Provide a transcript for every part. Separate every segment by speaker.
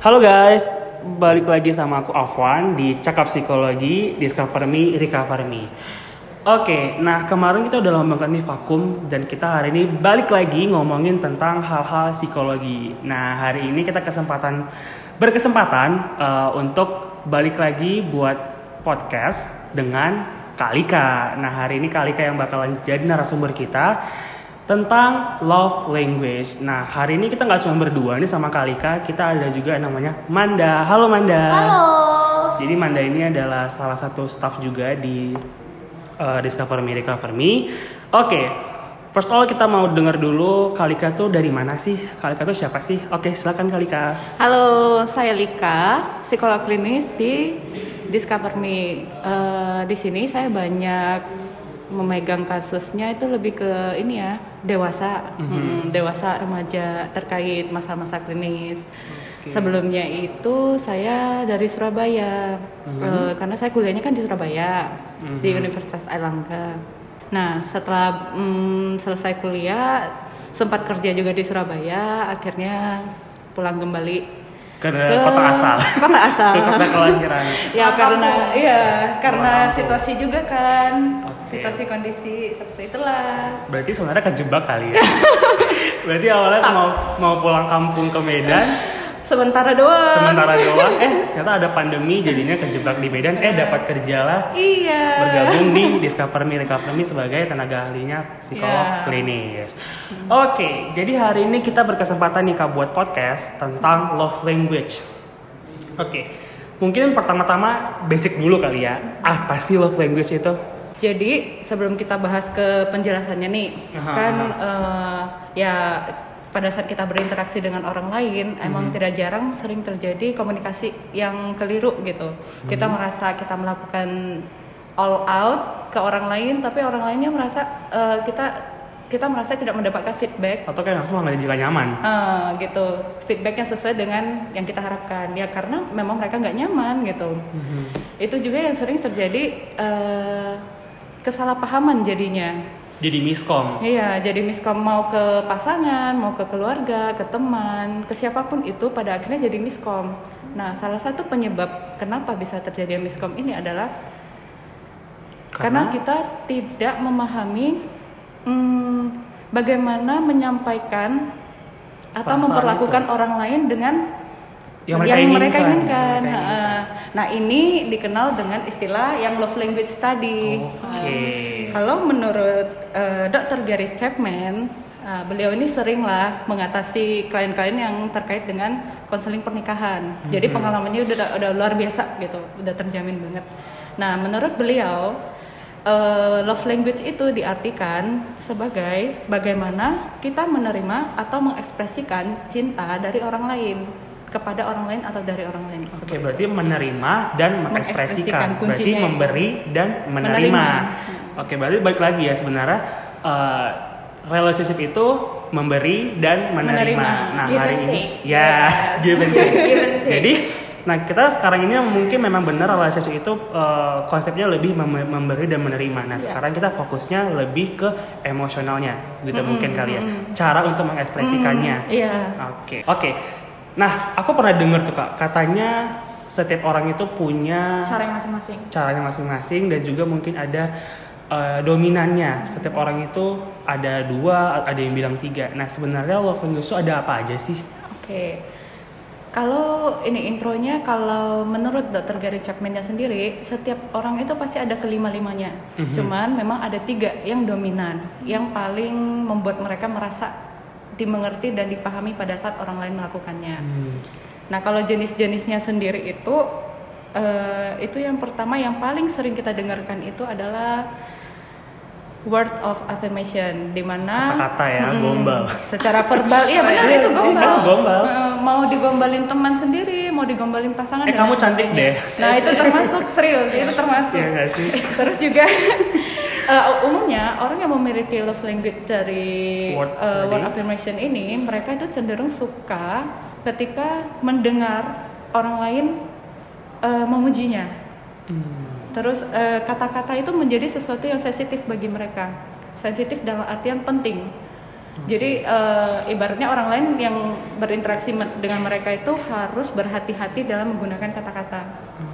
Speaker 1: Halo guys, balik lagi sama aku Afwan di Cakap Psikologi Discover Me, Recover Me. Oke, nah kemarin kita udah lama banget nih vakum dan kita hari ini balik lagi ngomongin tentang hal-hal psikologi. Nah hari ini kita kesempatan berkesempatan uh, untuk balik lagi buat podcast dengan Kalika. Nah hari ini Kalika yang bakalan jadi narasumber kita tentang love language. Nah, hari ini kita nggak cuma berdua nih sama Kalika, kita ada juga yang namanya Manda. Halo Manda.
Speaker 2: Halo.
Speaker 1: Jadi Manda ini adalah salah satu staff juga di uh, Discover Me, Recover Me. Oke, first all kita mau dengar dulu Kalika tuh dari mana sih? Kalika tuh siapa sih? Oke, silakan Kalika.
Speaker 2: Halo, saya Lika, psikolog klinis di Discover Me. Uh, di sini saya banyak memegang kasusnya itu lebih ke ini ya dewasa, mm-hmm. hmm, dewasa remaja terkait masa-masa klinis. Okay. Sebelumnya itu saya dari Surabaya, mm-hmm. uh, karena saya kuliahnya kan di Surabaya mm-hmm. di Universitas Airlangga. Nah setelah um, selesai kuliah sempat kerja juga di Surabaya, akhirnya pulang kembali
Speaker 1: ke, ke kota asal
Speaker 2: kota asal
Speaker 1: ke kota kelahiran
Speaker 2: ya karena iya karena situasi juga kan. Situasi kondisi seperti itulah.
Speaker 1: Berarti sebenarnya kejebak kali ya? Berarti awalnya mau mau pulang kampung ke Medan?
Speaker 2: Sementara doang.
Speaker 1: Sementara doang? Eh ternyata ada pandemi jadinya kejebak di Medan. Eh dapat kerja lah.
Speaker 2: Iya.
Speaker 1: Bergabung di Discover Me Recover Me sebagai tenaga ahlinya psikolog yeah. klinis. Hmm. oke okay, jadi hari ini kita berkesempatan nih kak buat podcast tentang love language. Oke okay. mungkin pertama-tama basic dulu kali ya. Apa sih love language itu
Speaker 2: jadi sebelum kita bahas ke penjelasannya nih aha, kan aha. Uh, ya pada saat kita berinteraksi dengan orang lain hmm. emang tidak jarang sering terjadi komunikasi yang keliru gitu hmm. kita merasa kita melakukan all out ke orang lain tapi orang lainnya merasa uh, kita kita merasa tidak mendapatkan feedback
Speaker 1: atau kayak langsung nggak juga nyaman
Speaker 2: uh, gitu feedbacknya sesuai dengan yang kita harapkan ya karena memang mereka nggak nyaman gitu hmm. itu juga yang sering terjadi uh, kesalahpahaman jadinya.
Speaker 1: Jadi miskom.
Speaker 2: Iya jadi miskom. Mau ke pasangan mau ke keluarga ke teman ke siapa pun itu pada akhirnya jadi miskom. Nah salah satu penyebab kenapa bisa terjadi miskom ini adalah karena, karena? kita tidak memahami hmm, bagaimana menyampaikan atau Perasaan memperlakukan itu. orang lain dengan
Speaker 1: yang mereka yang inginkan. Mereka inginkan.
Speaker 2: Mereka inginkan. Nah ini dikenal dengan istilah yang love language tadi.
Speaker 1: Okay.
Speaker 2: kalau menurut uh, Dr. Gary Chapman, uh, beliau ini sering lah mengatasi klien-klien yang terkait dengan konseling pernikahan. Mm-hmm. Jadi pengalamannya udah udah luar biasa gitu, udah terjamin banget. Nah menurut beliau uh, love language itu diartikan sebagai bagaimana kita menerima atau mengekspresikan cinta dari orang lain kepada orang lain atau dari orang lain.
Speaker 1: Oke, okay, berarti menerima dan mengekspresikan. Berarti memberi itu. dan menerima. menerima. Oke, okay, berarti balik lagi ya sebenarnya uh, relationship itu memberi dan menerima. menerima. Nah,
Speaker 2: give
Speaker 1: hari
Speaker 2: ini
Speaker 1: yes, give and take. Jadi Nah kita sekarang ini mungkin memang benar relationship itu uh, konsepnya lebih mem memberi dan menerima. Nah yeah. sekarang kita fokusnya lebih ke emosionalnya gitu mm -hmm. mungkin kali ya. Cara untuk mengekspresikannya.
Speaker 2: Iya. Mm, yeah.
Speaker 1: Oke okay. oke. Okay. Nah, aku pernah dengar tuh kak, katanya setiap orang itu punya
Speaker 2: cara masing-masing.
Speaker 1: Caranya masing-masing dan juga mungkin ada uh, dominannya. Setiap orang itu ada dua, ada yang bilang tiga. Nah, sebenarnya love itu ada apa aja sih?
Speaker 2: Oke. Okay. Kalau ini intronya, kalau menurut dokter Gary Chapman-nya sendiri, setiap orang itu pasti ada kelima-limanya. Mm-hmm. Cuman memang ada tiga yang dominan, yang paling membuat mereka merasa dimengerti dan dipahami pada saat orang lain melakukannya. Hmm. Nah, kalau jenis-jenisnya sendiri itu uh, itu yang pertama yang paling sering kita dengarkan itu adalah word of affirmation di mana
Speaker 1: kata-kata ya hmm, gombal.
Speaker 2: Secara verbal iya benar itu gombal
Speaker 1: gombal.
Speaker 2: uh, mau digombalin teman sendiri mau digombalin pasangan
Speaker 1: eh kamu cantik deh.
Speaker 2: Nah itu termasuk serius itu termasuk.
Speaker 1: ya, sih?
Speaker 2: terus juga uh, umumnya orang yang memiliki love language dari word, uh, word affirmation ini mereka itu cenderung suka ketika mendengar orang lain uh, memujinya. Hmm. terus kata-kata uh, itu menjadi sesuatu yang sensitif bagi mereka. Sensitif dalam artian penting. Jadi eh, ibaratnya orang lain yang berinteraksi dengan mereka itu harus berhati-hati dalam menggunakan kata-kata.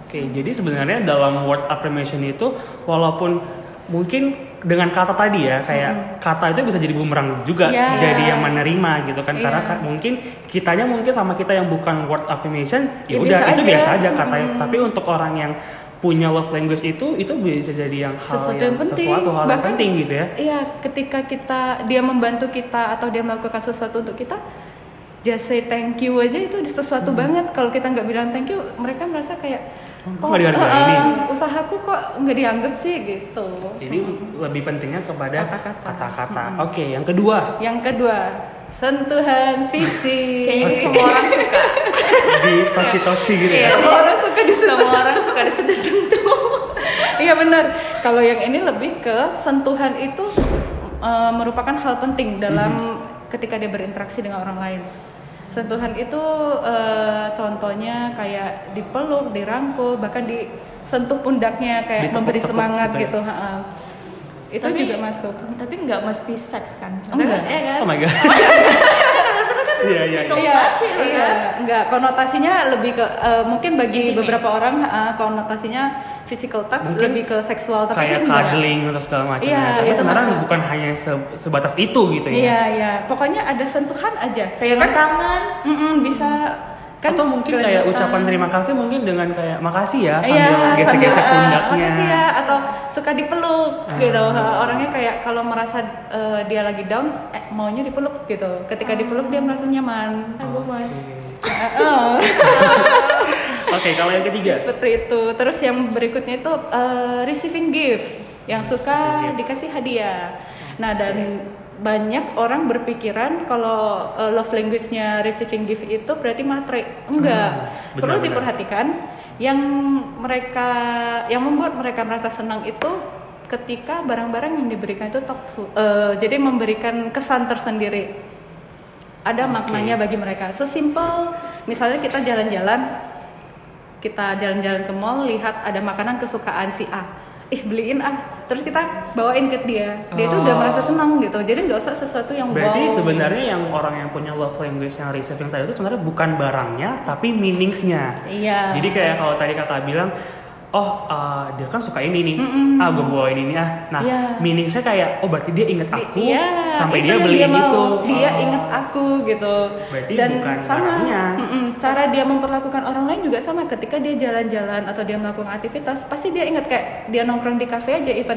Speaker 1: Oke, jadi sebenarnya dalam word affirmation itu walaupun mungkin dengan kata tadi ya kayak kata itu bisa jadi bumerang juga
Speaker 2: Ya.
Speaker 1: jadi yang menerima gitu kan karena
Speaker 2: Iya.
Speaker 1: ka- mungkin kitanya mungkin sama kita yang bukan word affirmation ya
Speaker 2: Ya,
Speaker 1: udah itu
Speaker 2: aja.
Speaker 1: biasa aja katanya tapi untuk orang yang punya love language itu itu bisa jadi yang hal
Speaker 2: Sesuatu
Speaker 1: yang,
Speaker 2: yang penting.
Speaker 1: sesuatu hal yang
Speaker 2: Bahkan-
Speaker 1: penting gitu ya
Speaker 2: Iya, ketika kita dia membantu kita atau dia melakukan sesuatu untuk kita, just say thank you aja itu sesuatu
Speaker 1: Hmm.
Speaker 2: banget. Kalau kita nggak bilang thank you, mereka merasa kayak
Speaker 1: kok nggak dihargain
Speaker 2: eh,
Speaker 1: nih?"
Speaker 2: usahaku kok nggak dianggap sih gitu.
Speaker 1: jadi lebih pentingnya kepada
Speaker 2: Kata-kata.
Speaker 1: kata-kata oke yang kedua
Speaker 2: Yang kedua, sentuhan fisik.
Speaker 3: Kayaknya ini semua orang suka.
Speaker 1: di toci-toci gitu ya
Speaker 2: Semua orang suka disentuh.
Speaker 3: Semua orang suka disentuh.
Speaker 2: Iya benar. Kalau yang ini lebih ke sentuhan itu uh, merupakan hal penting dalam ketika dia berinteraksi dengan orang lain. Sentuhan itu uh, contohnya kayak dipeluk, dirangkul, bahkan disentuh pundaknya kayak
Speaker 1: Ditepuk-tepuk
Speaker 2: memberi semangat
Speaker 1: gitu ya.
Speaker 2: gitu. ha-ha. Itu
Speaker 3: Tapi-
Speaker 2: juga masuk.
Speaker 3: Tapi nggak mesti seks kan?
Speaker 2: Enggak.
Speaker 3: Ya kan?
Speaker 1: oh my god iya iya iya.
Speaker 2: Iya,
Speaker 3: Kecil,
Speaker 2: iya,
Speaker 3: kan?
Speaker 2: enggak konotasinya lebih ke uh, mungkin bagi beberapa orang uh, konotasinya physical touch
Speaker 1: Mungkin
Speaker 2: lebih ke seksual tapi
Speaker 1: kayak
Speaker 2: ini enggak.
Speaker 1: cuddling atau segala macam
Speaker 2: Iya,
Speaker 1: ya. Tapi
Speaker 2: itu
Speaker 1: sebenarnya
Speaker 2: masuk.
Speaker 1: bukan hanya se- sebatas itu gitu ya.
Speaker 2: Iya iya, pokoknya ada sentuhan aja.
Speaker 3: Pegangan tangan.
Speaker 2: Mm-mm, bisa kan
Speaker 1: Atau mungkin kayak ucapan terima kasih mungkin dengan kayak makasih ya
Speaker 2: Iya,
Speaker 1: sambil gesek-gesek
Speaker 2: sambil, uh,
Speaker 1: pundaknya.
Speaker 2: makasih ya atau suka dipeluk
Speaker 1: Ah.
Speaker 2: gitu. Orangnya kayak kalau merasa uh, dia lagi down, eh, maunya dipeluk gitu. Ketika dipeluk dia merasa nyaman.
Speaker 3: Aku mas.
Speaker 2: Oh,
Speaker 1: Oke, kalau yang ketiga.
Speaker 2: seperti itu. Terus yang berikutnya itu uh, receiving gift, yang suka
Speaker 1: gift.
Speaker 2: dikasih hadiah. Nah dan banyak orang berpikiran kalau uh, love language-nya receiving gift itu berarti matre. Enggak.
Speaker 1: Hmm,
Speaker 2: Perlu diperhatikan yang mereka yang membuat mereka merasa senang itu ketika barang-barang yang diberikan itu thoughtful. Uh, jadi memberikan kesan tersendiri. Ada maknanya bagi mereka. Sesimpel misalnya kita jalan-jalan kita jalan-jalan ke mall lihat ada makanan kesukaan si A ih beliin ah. Terus kita bawain ke dia. Dia itu udah
Speaker 1: Oh.
Speaker 2: merasa senang gitu. Jadi nggak usah sesuatu yang
Speaker 1: Berarti
Speaker 2: wow.
Speaker 1: sebenarnya yang orang yang punya love language yang receiving tadi itu sebenarnya bukan barangnya tapi meaningsnya.
Speaker 2: iya.
Speaker 1: Jadi kayak kalau tadi kakak bilang, oh uh, dia kan suka ini nih, ah gue bawain ini ah. Nah,
Speaker 2: Iya.
Speaker 1: meaningsnya kayak, oh berarti dia inget
Speaker 2: Di-
Speaker 1: aku
Speaker 2: iya,
Speaker 1: sampai
Speaker 2: itu
Speaker 1: dia beliin
Speaker 2: mau.
Speaker 1: itu.
Speaker 2: dia
Speaker 1: Oh.
Speaker 2: inget aku gitu.
Speaker 1: Berarti
Speaker 2: dan
Speaker 1: bukan
Speaker 2: sama. mm-mm, cara dia memperlakukan orang lain juga sama. Ketika dia jalan-jalan atau dia melakukan aktivitas pasti dia inget kayak dia nongkrong di cafe aja even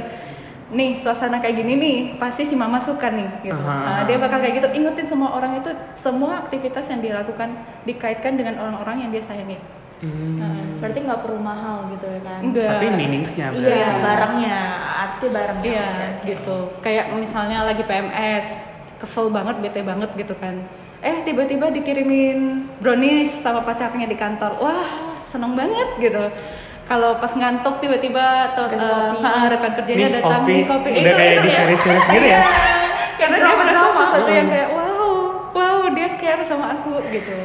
Speaker 2: nih suasana kayak gini nih pasti si mama suka nih gitu. Nah, dia bakal kayak gitu. Ingetin semua orang itu semua aktivitas yang dia lakukan dikaitkan dengan orang-orang yang dia sayangi
Speaker 1: Hmm.
Speaker 3: Berarti nggak perlu mahal gitu ya kan?
Speaker 2: enggak
Speaker 1: Tapi meaningsnya berarti.
Speaker 3: Iya, barangnya, arti barangnya.
Speaker 2: Iya, gitu. Kayak misalnya lagi PMS, kesel banget, bete banget gitu kan. Eh, tiba-tiba dikirimin brownies sama pacarnya di kantor. Wah, seneng banget gitu. Kalau pas ngantuk tiba-tiba atau eh, ha, rekan kerjanya
Speaker 1: Nih,
Speaker 2: datang
Speaker 1: kopi.
Speaker 2: nih kopi
Speaker 1: Udah kayak di
Speaker 2: ya.
Speaker 1: series-series gitu ya?
Speaker 2: Iya, Karena dia merasa sesuatu yang
Speaker 1: Hmm.
Speaker 2: kayak wow, wow dia care sama aku gitu.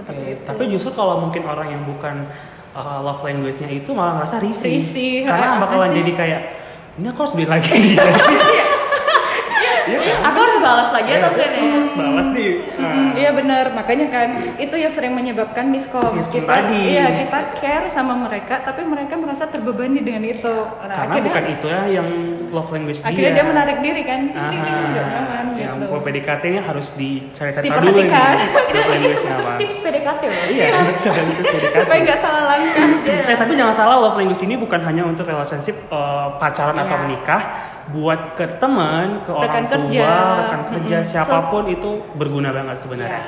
Speaker 2: Seperti itu.
Speaker 1: Tapi justru kalau mungkin orang yang bukan uh, love language-nya itu malah ngerasa risih.
Speaker 2: Risih,
Speaker 1: Karena bakalan jadi kayak ini aku harus beli lagi dia. Iya kan?
Speaker 3: Aku harus balas lagi atau
Speaker 1: Iya, aku
Speaker 3: nih?
Speaker 1: harus balas nih. Nah,
Speaker 2: Mm, Iya benar, makanya kan itu yang sering menyebabkan miskom.
Speaker 1: Miskom
Speaker 2: kita,
Speaker 1: tadi.
Speaker 2: Iya kita care sama mereka, tapi mereka merasa terbebani dengan itu. Nah,
Speaker 1: karena
Speaker 2: akhirnya,
Speaker 1: bukan itu ya yang love language
Speaker 2: akhirnya
Speaker 1: dia.
Speaker 2: dia menarik diri kan, dia nggak nyaman
Speaker 1: yang
Speaker 2: gitu.
Speaker 1: mau PDKT-nya harus dicari-cari dulu nih.
Speaker 2: Diperhatikan.
Speaker 3: Itu
Speaker 1: apa.
Speaker 3: tips PDKT loh.
Speaker 1: Iya, PDKT.
Speaker 2: Supaya nggak salah langkah.
Speaker 1: Eh tapi jangan salah love language ini bukan hanya untuk relationship eh, pacaran atau
Speaker 3: Iya.
Speaker 1: menikah, buat ke teman, ke orang
Speaker 2: Rekan
Speaker 1: tua,
Speaker 2: kerja.
Speaker 1: rekan kerja,
Speaker 2: Mm-mm.
Speaker 1: siapa pun itu berguna banget sebenarnya.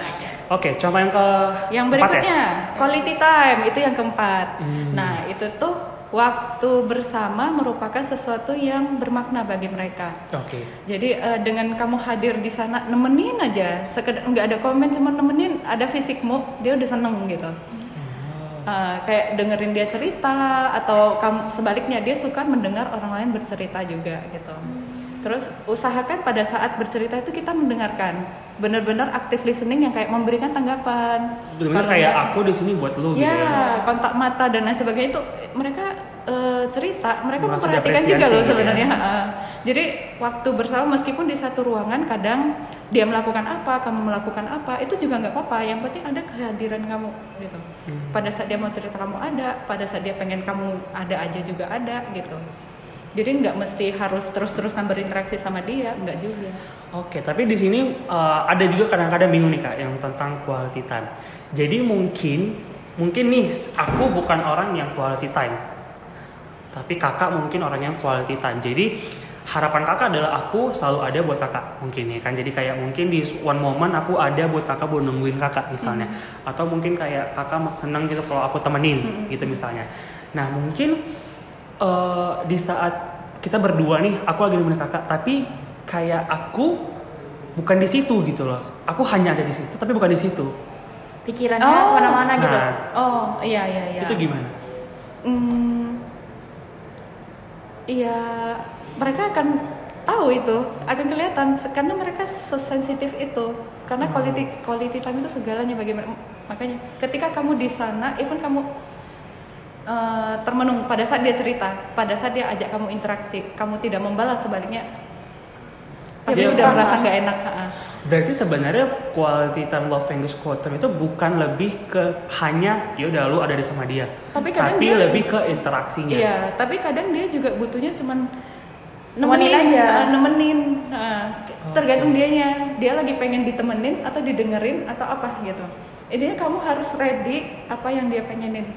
Speaker 1: Oke, contoh yang ke
Speaker 2: Yang
Speaker 1: ya?
Speaker 2: berikutnya quality time itu yang keempat.
Speaker 1: Hmm.
Speaker 2: Nah itu tuh waktu bersama merupakan sesuatu yang bermakna bagi mereka.
Speaker 1: Oke.
Speaker 2: Jadi eh, dengan kamu hadir di sana nemenin aja, sekedar nggak ada komen cuma nemenin, ada fisikmu, dia udah seneng gitu. Eh, kayak dengerin dia cerita lah, atau kamu sebaliknya dia suka mendengar orang lain bercerita juga gitu. Terus usahakan pada saat bercerita itu kita mendengarkan, benar-benar aktif listening yang kayak memberikan tanggapan.
Speaker 1: Benar-benar
Speaker 2: Kalau
Speaker 1: kayak aku di sini buat lu
Speaker 2: ya,
Speaker 1: gitu ya.
Speaker 2: kontak mata dan lain sebagainya itu mereka eh, cerita, mereka
Speaker 1: Merasa
Speaker 2: memperhatikan juga loh
Speaker 1: ya.
Speaker 2: sebenarnya. Ha. Jadi waktu bersama meskipun di satu ruangan kadang dia melakukan apa, kamu melakukan apa, itu juga nggak apa-apa. Yang penting ada kehadiran kamu gitu.
Speaker 1: Hmm.
Speaker 2: Pada saat dia mau cerita kamu ada, pada saat dia pengen kamu ada aja juga ada gitu. Jadi nggak mesti harus terus-terusan berinteraksi sama dia, nggak juga.
Speaker 1: Oke, tapi di sini uh, ada juga kadang-kadang bingung nih kak yang tentang quality time. Jadi mungkin mungkin nih aku bukan orang yang quality time, tapi kakak mungkin orang yang quality time. Jadi harapan kakak adalah aku selalu ada buat kakak mungkin ya kan. Jadi kayak mungkin di one moment aku ada buat kakak buat nungguin kakak misalnya, atau mungkin kayak kakak mas seneng gitu kalau aku temenin gitu misalnya. Nah mungkin eh, di saat kita berdua nih, aku lagi nemenin kakak, tapi kayak aku bukan di situ gitu loh. Aku hanya ada di situ, tapi bukan di situ.
Speaker 3: Pikirannya
Speaker 2: Oh.
Speaker 3: ke mana-mana gitu.
Speaker 1: Nah,
Speaker 2: Oh iya iya iya.
Speaker 1: itu gimana?
Speaker 2: Hmm, iya, mereka akan tahu itu, akan kelihatan karena mereka sesensitif itu. Karena
Speaker 1: Hmm.
Speaker 2: quality quality time itu segalanya bagi mereka. Makanya ketika kamu di sana, even kamu eh, termenung pada saat dia cerita, pada saat dia ajak kamu interaksi, kamu tidak membalas sebaliknya, pasti
Speaker 1: dia
Speaker 2: sudah
Speaker 3: merasa.
Speaker 2: nggak enak.
Speaker 1: Berarti sebenarnya quality time love language quote time itu bukan lebih ke hanya ya udah lu ada di sama dia,
Speaker 2: Tapi kadang dia-
Speaker 1: lebih ke interaksinya.
Speaker 2: Iya, tapi kadang dia juga butuhnya cuman
Speaker 3: Nemenin
Speaker 2: nemenin
Speaker 3: aja.
Speaker 2: uh, nemenin. Nah, tergantung dianya. Dia lagi pengen ditemenin atau didengerin atau apa gitu. Intinya kamu harus ready apa yang dia pengenin.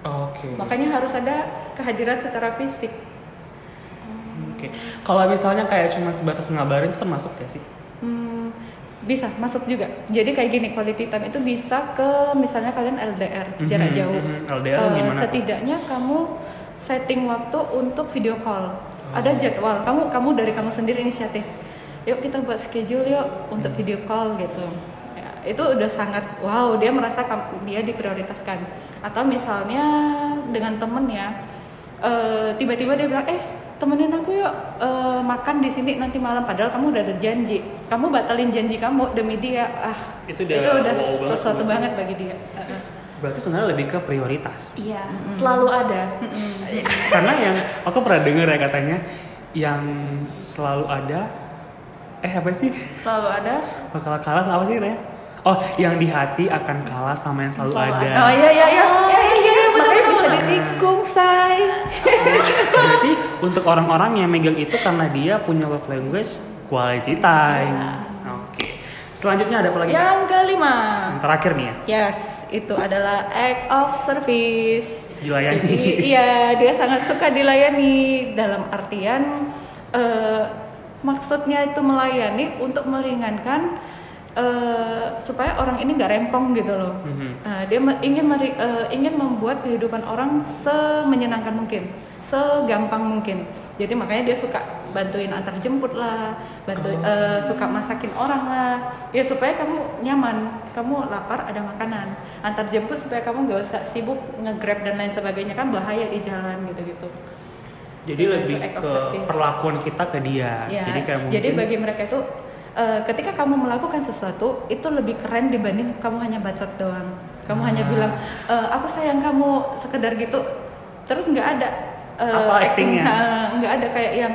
Speaker 1: Oke.
Speaker 2: Makanya harus ada kehadiran secara fisik.
Speaker 1: Oke. Kalau misalnya kayak cuma sebatas ngabarin itu termasuk ya sih?
Speaker 2: Hmm, bisa masuk juga. Jadi kayak gini quality time itu bisa ke misalnya kalian LDR jarak
Speaker 1: Mhm,
Speaker 2: jauh.
Speaker 1: mhm. LDR
Speaker 2: Eh,
Speaker 1: gimana tuh?
Speaker 2: setidaknya kamu setting waktu untuk video call.
Speaker 1: Oh.
Speaker 2: Ada jadwal. Kamu kamu dari kamu sendiri inisiatif. Yuk kita buat schedule yuk untuk
Speaker 1: Hmm.
Speaker 2: video call gitu. Ya, itu udah sangat wow dia merasa dia diprioritaskan. Atau misalnya dengan temen ya eh, tiba-tiba dia bilang eh temenin aku yuk eh, makan di sini nanti malam. Padahal kamu udah ada janji. Kamu batalin janji kamu demi dia. Ah
Speaker 1: Itu udah wow banget
Speaker 2: sesuatu
Speaker 1: tuh.
Speaker 2: banget bagi dia. Heeh.
Speaker 1: Berarti sebenarnya lebih ke prioritas.
Speaker 3: Iya, selalu ada.
Speaker 1: Karena yang aku pernah dengar ya katanya yang selalu ada eh apa sih?
Speaker 2: Selalu ada.
Speaker 1: Bakal kalah sama apa sih Raya? Oh, yang di hati akan kalah sama yang selalu,
Speaker 3: Selalu
Speaker 1: ada.
Speaker 2: oh iya iya iya. Iya iya, iya, makanya bisa ditikung say.
Speaker 1: Berarti untuk orang-orang yang megang itu karena dia punya love language quality time. Oke. Selanjutnya ada apa lagi?
Speaker 2: yang kelima
Speaker 1: Yang terakhir nih ya.
Speaker 2: Yes, itu adalah act of service.
Speaker 1: Dilayani.
Speaker 2: Jadi iya, dia sangat suka dilayani dalam artian eh, maksudnya itu melayani untuk meringankan eh, supaya orang ini nggak rempong gitu loh.
Speaker 1: Mhm.
Speaker 2: Nah, dia me- ingin meri- eh, ingin membuat kehidupan orang semenyenangkan mungkin, segampang mungkin. Jadi makanya dia suka bantuin antar jemput lah, bantu
Speaker 1: Oh.
Speaker 2: eh, suka masakin orang lah, ya supaya kamu nyaman, kamu lapar ada makanan, antar jemput supaya kamu nggak usah sibuk nge-grab dan lain sebagainya kan bahaya di jalan gitu-gitu.
Speaker 1: Jadi lebih ke
Speaker 2: service.
Speaker 1: perlakuan kita ke dia.
Speaker 2: Ya,
Speaker 1: Jadi kayak mungkin
Speaker 2: jadi bagi mereka itu eh, ketika kamu melakukan sesuatu itu lebih keren dibanding kamu hanya bacot doang. Kamu hanya
Speaker 1: Ah.
Speaker 2: bilang "Eh, aku sayang kamu sekedar gitu, terus nggak ada eh,
Speaker 1: Apa
Speaker 2: acting,
Speaker 1: actingnya?
Speaker 2: nggak ada kayak yang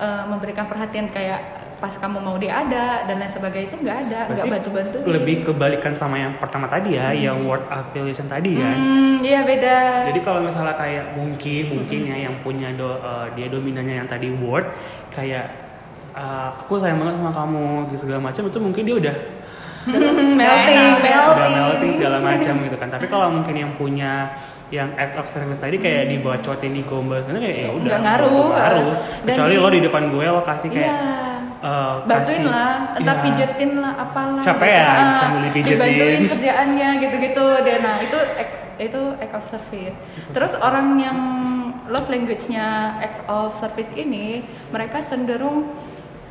Speaker 2: eh, memberikan perhatian kayak pas kamu mau dia ada dan lain sebagainya itu nggak ada, nggak
Speaker 1: Berarti
Speaker 2: bantu-bantu.
Speaker 1: lebih kebalikan sama yang pertama tadi ya, yang word affiliation tadi kan.
Speaker 2: Hmm, iya beda.
Speaker 1: Jadi kalau misalnya kayak mungkin mungkin ya yang punya do, uh, dia dominannya yang tadi word kayak uh, aku sayang banget sama kamu gitu segala macam itu mungkin dia udah
Speaker 2: melting,
Speaker 1: udah
Speaker 2: melting.
Speaker 1: melting segala macam gitu kan. Tapi kalau mungkin yang punya yang act of service tadi kayak dibocotin digombal sebenarnya kayak ya udah
Speaker 2: Nggak ngaruh.
Speaker 1: ngaruh. Kecuali
Speaker 2: di-
Speaker 1: lo di depan gue lo kasih kayak
Speaker 2: Iya.
Speaker 1: uh,
Speaker 2: bantuin
Speaker 1: kasih-
Speaker 2: lah, entah
Speaker 1: Iya.
Speaker 2: pijetin lah, apalah.
Speaker 1: Capean,
Speaker 2: Ah,
Speaker 1: sambil dipijetin.
Speaker 2: Dibantuin kerjaannya gitu-gitu. Dan nah itu itu act of service. Terus orang yang love language-nya act of service ini, mereka cenderung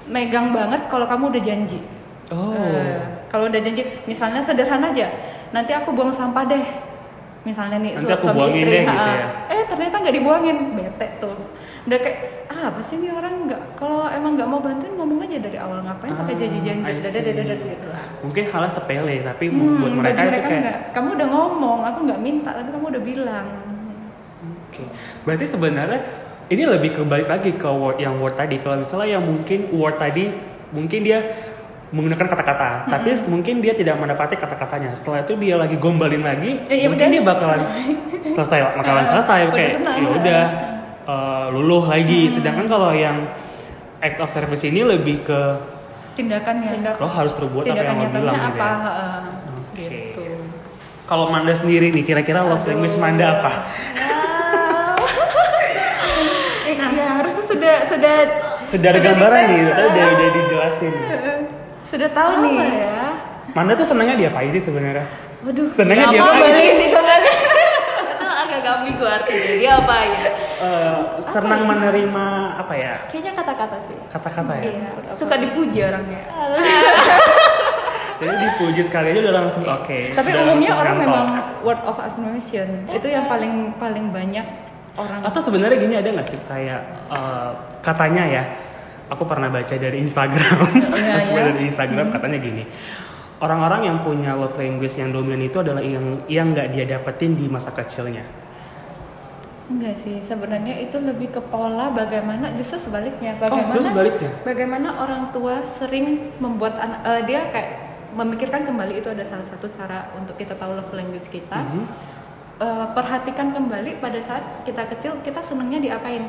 Speaker 2: megang banget kalau kamu udah janji.
Speaker 1: Oh.
Speaker 2: Eh, kalau udah janji, misalnya sederhana aja, nanti aku buang sampah deh. Misalnya nih
Speaker 1: Nanti
Speaker 2: su-
Speaker 1: aku
Speaker 2: suami istri,
Speaker 1: deh gitu
Speaker 2: ha,
Speaker 1: ya.
Speaker 2: eh ternyata nggak dibuangin, bete tuh. Udah kayak ah apa sih nih orang nggak kalau emang nggak mau bantuin ngomong aja dari awal ngapain pakai
Speaker 1: Ah,
Speaker 2: janji-janji
Speaker 1: I
Speaker 2: dadah dadah dadah
Speaker 1: see.
Speaker 2: gitu lah
Speaker 1: Mungkin halnya sepele tapi
Speaker 2: Hmm,
Speaker 1: buat mereka
Speaker 2: bagi
Speaker 1: itu kayak
Speaker 2: nggak, kamu udah ngomong aku nggak minta tapi kamu udah bilang
Speaker 1: Oke. Berarti sebenarnya ini lebih kebalik lagi ke word yang word tadi. Kalau misalnya yang mungkin word tadi mungkin dia menggunakan kata-kata, tapi mungkin dia tidak mendapati kata-katanya. Setelah itu dia lagi gombalin lagi,
Speaker 2: Eh, ya
Speaker 1: mungkin
Speaker 2: udah,
Speaker 1: dia bakalan selesai, bakalan selesai
Speaker 2: Udah
Speaker 1: kayak
Speaker 2: senang.
Speaker 1: ya udah eh, luluh lagi. Sedangkan kalau yang act of service ini lebih ke
Speaker 2: tindakannya
Speaker 3: Tindak-
Speaker 1: lo harus berbuat apa yang
Speaker 2: tindakan
Speaker 1: lo bilang gitu ya.
Speaker 2: heeh.
Speaker 1: Oke.
Speaker 2: gitu
Speaker 1: Kalau Manda sendiri nih, kira-kira love language Manda apa?
Speaker 2: eh, ya harusnya sudah sudah
Speaker 1: Sudah ada gambaran nih, tadi udah,
Speaker 2: ah.
Speaker 1: udah dijelasin.
Speaker 2: Sudah tahu
Speaker 3: Apa
Speaker 2: nih
Speaker 3: ya?
Speaker 1: Manda tuh senangnya diapain sih sebenarnya?
Speaker 3: Waduh.
Speaker 1: Senangnya
Speaker 2: apa
Speaker 1: diapain?
Speaker 2: balik di
Speaker 3: agak ambigu artinya. Dia apa ya?
Speaker 1: Eh, senang menerima apa ya
Speaker 3: Kayaknya kata-kata sih.
Speaker 1: kata-kata ya.
Speaker 3: Iya. Suka dipuji orangnya.
Speaker 1: Jadi dipuji sekali aja udah langsung oke.
Speaker 2: tapi
Speaker 1: udah
Speaker 2: umumnya orang memang word of affirmation itu yang paling paling banyak orang
Speaker 1: Atau sebenarnya gini ada nggak sih kayak eh, katanya ya, aku pernah baca dari Instagram,
Speaker 2: Iya,
Speaker 1: aku Instagram katanya gini. Orang-orang yang punya love language yang dominan itu adalah yang yang nggak dia dapetin di masa kecilnya.
Speaker 2: Enggak sih, sebenarnya itu lebih ke pola bagaimana justru sebaliknya.
Speaker 1: Oh,
Speaker 2: Bagaimana
Speaker 1: justru sebaliknya?
Speaker 2: Bagaimana orang tua sering membuat anak eh, dia kayak memikirkan kembali itu ada salah satu cara untuk kita tahu love language kita.
Speaker 1: Mhm.
Speaker 2: Eh, perhatikan kembali pada saat kita kecil kita senangnya diapain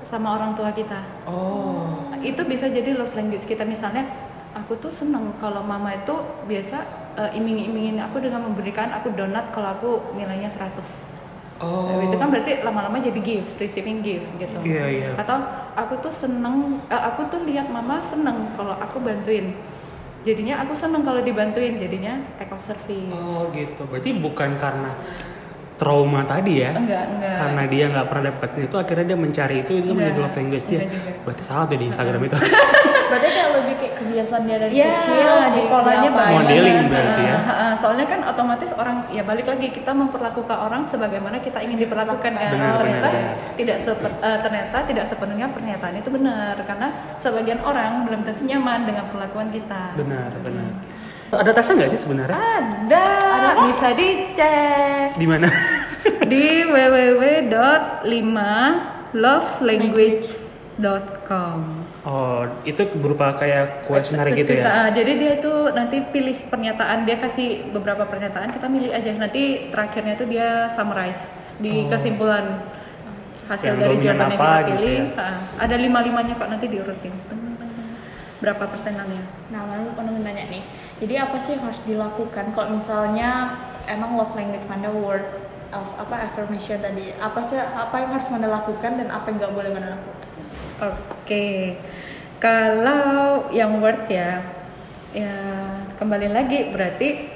Speaker 2: sama orang tua kita.
Speaker 1: Oh.
Speaker 2: Itu bisa jadi love language kita misalnya aku tuh seneng kalau mama itu biasa eh, iming-imingin aku dengan memberikan aku donat kalau aku nilainya 100.
Speaker 1: Oh.
Speaker 2: Itu kan berarti lama-lama jadi gift, receiving gift gitu.
Speaker 1: Iya, iya.
Speaker 2: Atau aku tuh seneng, eh, aku tuh lihat mama seneng kalau aku bantuin. Jadinya aku seneng kalau dibantuin, jadinya act of service.
Speaker 1: Oh gitu. Berarti bukan karena trauma tadi ya?
Speaker 2: Enggak, enggak.
Speaker 1: Karena dia nggak pernah dapetin itu, akhirnya dia mencari itu, itu menjadi
Speaker 2: Enggak,
Speaker 1: love language dia.
Speaker 2: juga.
Speaker 1: Berarti salah tuh di Instagram itu.
Speaker 3: Berarti kayak lebih kayak kebiasaan dia dari
Speaker 2: Iya,
Speaker 3: kecil.
Speaker 2: di polanya banyak.
Speaker 1: Modeling berarti ya?
Speaker 2: Soalnya kan otomatis orang ya balik lagi kita memperlakukan orang sebagaimana kita ingin diperlakukan kan.
Speaker 1: Benar,
Speaker 2: ternyata
Speaker 1: benar, benar.
Speaker 2: tidak sepe- eh, ternyata tidak sepenuhnya pernyataan itu benar karena sebagian orang belum tentu nyaman dengan perlakuan kita.
Speaker 1: benar, benar. Ada tesnya nggak sih sebenarnya?
Speaker 2: Ada, bisa dicek
Speaker 1: Di mana?
Speaker 2: di www.5lovelanguage.com.
Speaker 1: Oh, itu berupa kayak kuesioner gitu ya?
Speaker 2: ah, jadi dia itu nanti pilih pernyataan, dia kasih beberapa pernyataan, kita milih aja. Nanti terakhirnya itu dia summarize di
Speaker 1: Oh.
Speaker 2: kesimpulan hasil
Speaker 1: Yang
Speaker 2: dari jawaban yang kita
Speaker 1: gitu
Speaker 2: pilih.
Speaker 1: ya?
Speaker 2: Ah, ada lima limanya kok nanti diurutin. Berapa persenannya?
Speaker 3: Nah, lalu aku mau nanya nih. Jadi apa sih yang harus dilakukan kalau misalnya emang love language Manda word of apa affirmation tadi? Apa sih apa yang harus Manda lakukan dan apa yang nggak boleh Manda lakukan?
Speaker 2: Oke, kalau yang word ya, ya kembali lagi berarti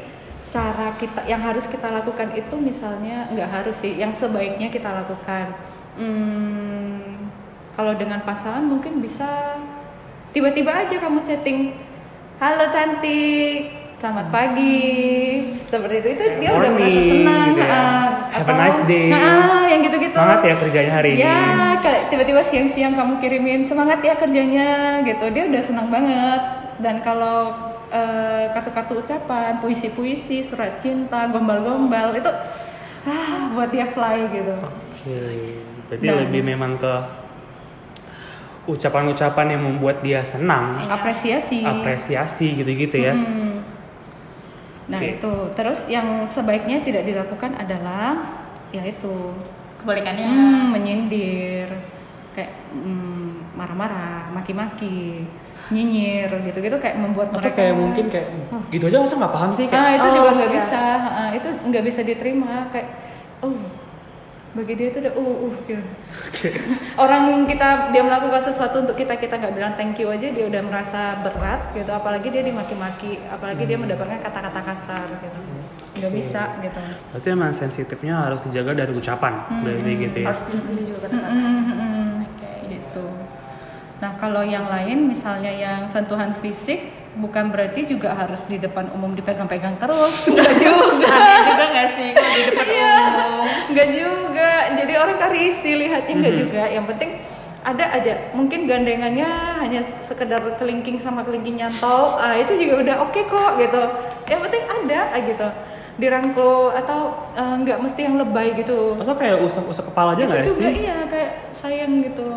Speaker 2: cara kita yang harus kita lakukan itu misalnya nggak harus sih, yang sebaiknya kita lakukan. Hmm, kalau dengan pasangan mungkin bisa tiba-tiba aja kamu chatting, halo cantik. Selamat pagi, seperti itu itu dia udah merasa senang.
Speaker 1: gitu ya.
Speaker 2: ah,
Speaker 1: Have a
Speaker 2: atau-
Speaker 1: nice day.
Speaker 2: Ah, yang gitu-gitu.
Speaker 1: Semangat ya kerjanya hari ini.
Speaker 2: Ya, tiba-tiba siang-siang kamu kirimin semangat ya kerjanya gitu dia udah senang banget dan kalau eh, kartu-kartu ucapan puisi-puisi surat cinta gombal-gombal itu ah buat dia fly gitu
Speaker 1: Oke, berarti
Speaker 2: Dan-
Speaker 1: lebih memang ke ucapan-ucapan yang membuat dia senang,
Speaker 2: apresiasi
Speaker 1: apresiasi gitu-gitu ya.
Speaker 2: Hmm. nah
Speaker 1: Oke.
Speaker 2: itu terus yang sebaiknya tidak dilakukan adalah yaitu
Speaker 3: Kebalikannya.
Speaker 2: Hmm, menyindir, kayak hmm, marah-marah, maki-maki, nyinyir, gitu-gitu kayak membuat
Speaker 1: Atau
Speaker 2: mereka.
Speaker 1: kayak mungkin kayak gitu aja masa nggak paham sih kayak
Speaker 2: Ah, itu
Speaker 3: Oh,
Speaker 2: juga nggak
Speaker 3: iya.
Speaker 2: bisa, Ah, itu nggak bisa diterima. Kayak, oh, bagi dia itu udah uh uh gitu. Orang kita dia melakukan sesuatu untuk kita kita nggak bilang thank you aja dia udah merasa berat gitu. Apalagi dia dimaki-maki, apalagi dia mendapatkan kata-kata kasar gitu. Nggak bisa gitu.
Speaker 1: Berarti emang sensitifnya harus dijaga dari ucapan, dari gitu ya.
Speaker 3: Harus juga kata-kata.
Speaker 2: Mm-mm. Nah kalau yang lain misalnya yang sentuhan fisik bukan berarti juga harus di depan umum dipegang-pegang terus, enggak juga.
Speaker 3: Aneh juga nggak sih kalau di depan
Speaker 2: Iya.
Speaker 3: umum?
Speaker 2: Enggak juga. Jadi orang kan risih lihatnya enggak
Speaker 1: Mhm.
Speaker 2: juga. Yang penting ada aja mungkin gandengannya hanya sekedar kelingking sama kelingking nyantol ah itu juga udah oke kok gitu yang penting ada ah, gitu dirangkul atau eh, nggak mesti yang lebay gitu
Speaker 1: Atau kayak usap-usap kepala aja
Speaker 2: itu
Speaker 1: nggak
Speaker 2: juga
Speaker 1: sih?
Speaker 2: iya kayak sayang gitu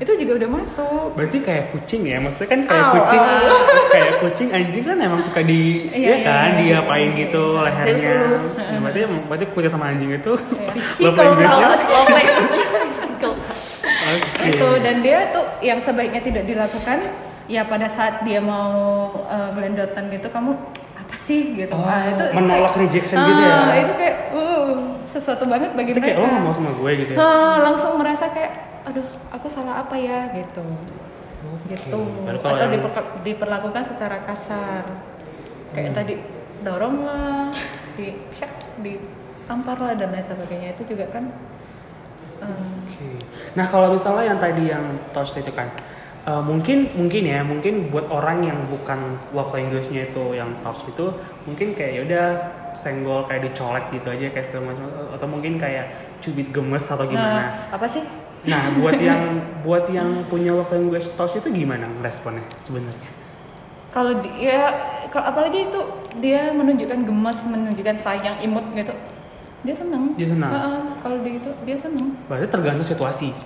Speaker 2: itu juga udah masuk
Speaker 1: Berarti kayak kucing ya, maksudnya kan kayak
Speaker 2: Au,
Speaker 1: kucing,
Speaker 2: au.
Speaker 1: kayak kucing anjing kan emang suka di,
Speaker 2: Iya,
Speaker 1: ya
Speaker 2: iya,
Speaker 1: kan,
Speaker 2: iya.
Speaker 1: diapain gitu lehernya.
Speaker 3: Dilus.
Speaker 1: Ya, berarti berarti kucing sama anjing itu
Speaker 2: Physical
Speaker 1: love language-nya.
Speaker 3: Language physical.
Speaker 1: Oke.
Speaker 2: itu dan dia tuh yang sebaiknya tidak dilakukan ya pada saat dia mau uh, gelendotan gitu kamu apa sih gitu
Speaker 1: Oh,
Speaker 2: Ah, itu
Speaker 1: menolak
Speaker 2: kayak-
Speaker 1: rejection gitu ya?
Speaker 2: Ah, itu kayak uh, sesuatu banget bagi
Speaker 1: Itu kayak
Speaker 2: mereka
Speaker 1: lo gak mau sama gue gitu ya?
Speaker 2: Ah, langsung merasa kayak aduh aku salah apa ya gitu gitu
Speaker 1: baru kalau
Speaker 2: atau
Speaker 1: yang-
Speaker 2: diperlakukan secara kasar kayak
Speaker 1: Hmm.
Speaker 2: tadi dorong lah di syak, ditampar lah dan lain sebagainya itu juga kan um,
Speaker 1: Oke. Nah kalau misalnya yang tadi yang touch itu kan, eh, mungkin mungkin ya mungkin buat orang yang bukan love language-nya itu yang touch itu mungkin kayak yaudah senggol kayak dicolek gitu aja kayak segala macam atau mungkin kayak cubit gemes atau
Speaker 2: nah,
Speaker 1: gimana.
Speaker 2: apa sih
Speaker 1: Nah buat yang buat yang punya love language touch itu gimana responnya sebenarnya?
Speaker 2: kalau dia kalau apalagi itu dia menunjukkan gemas menunjukkan sayang imut gitu dia seneng
Speaker 1: Dia senang?
Speaker 2: Heeh, kalau dia itu dia seneng
Speaker 1: Berarti tergantung situasi.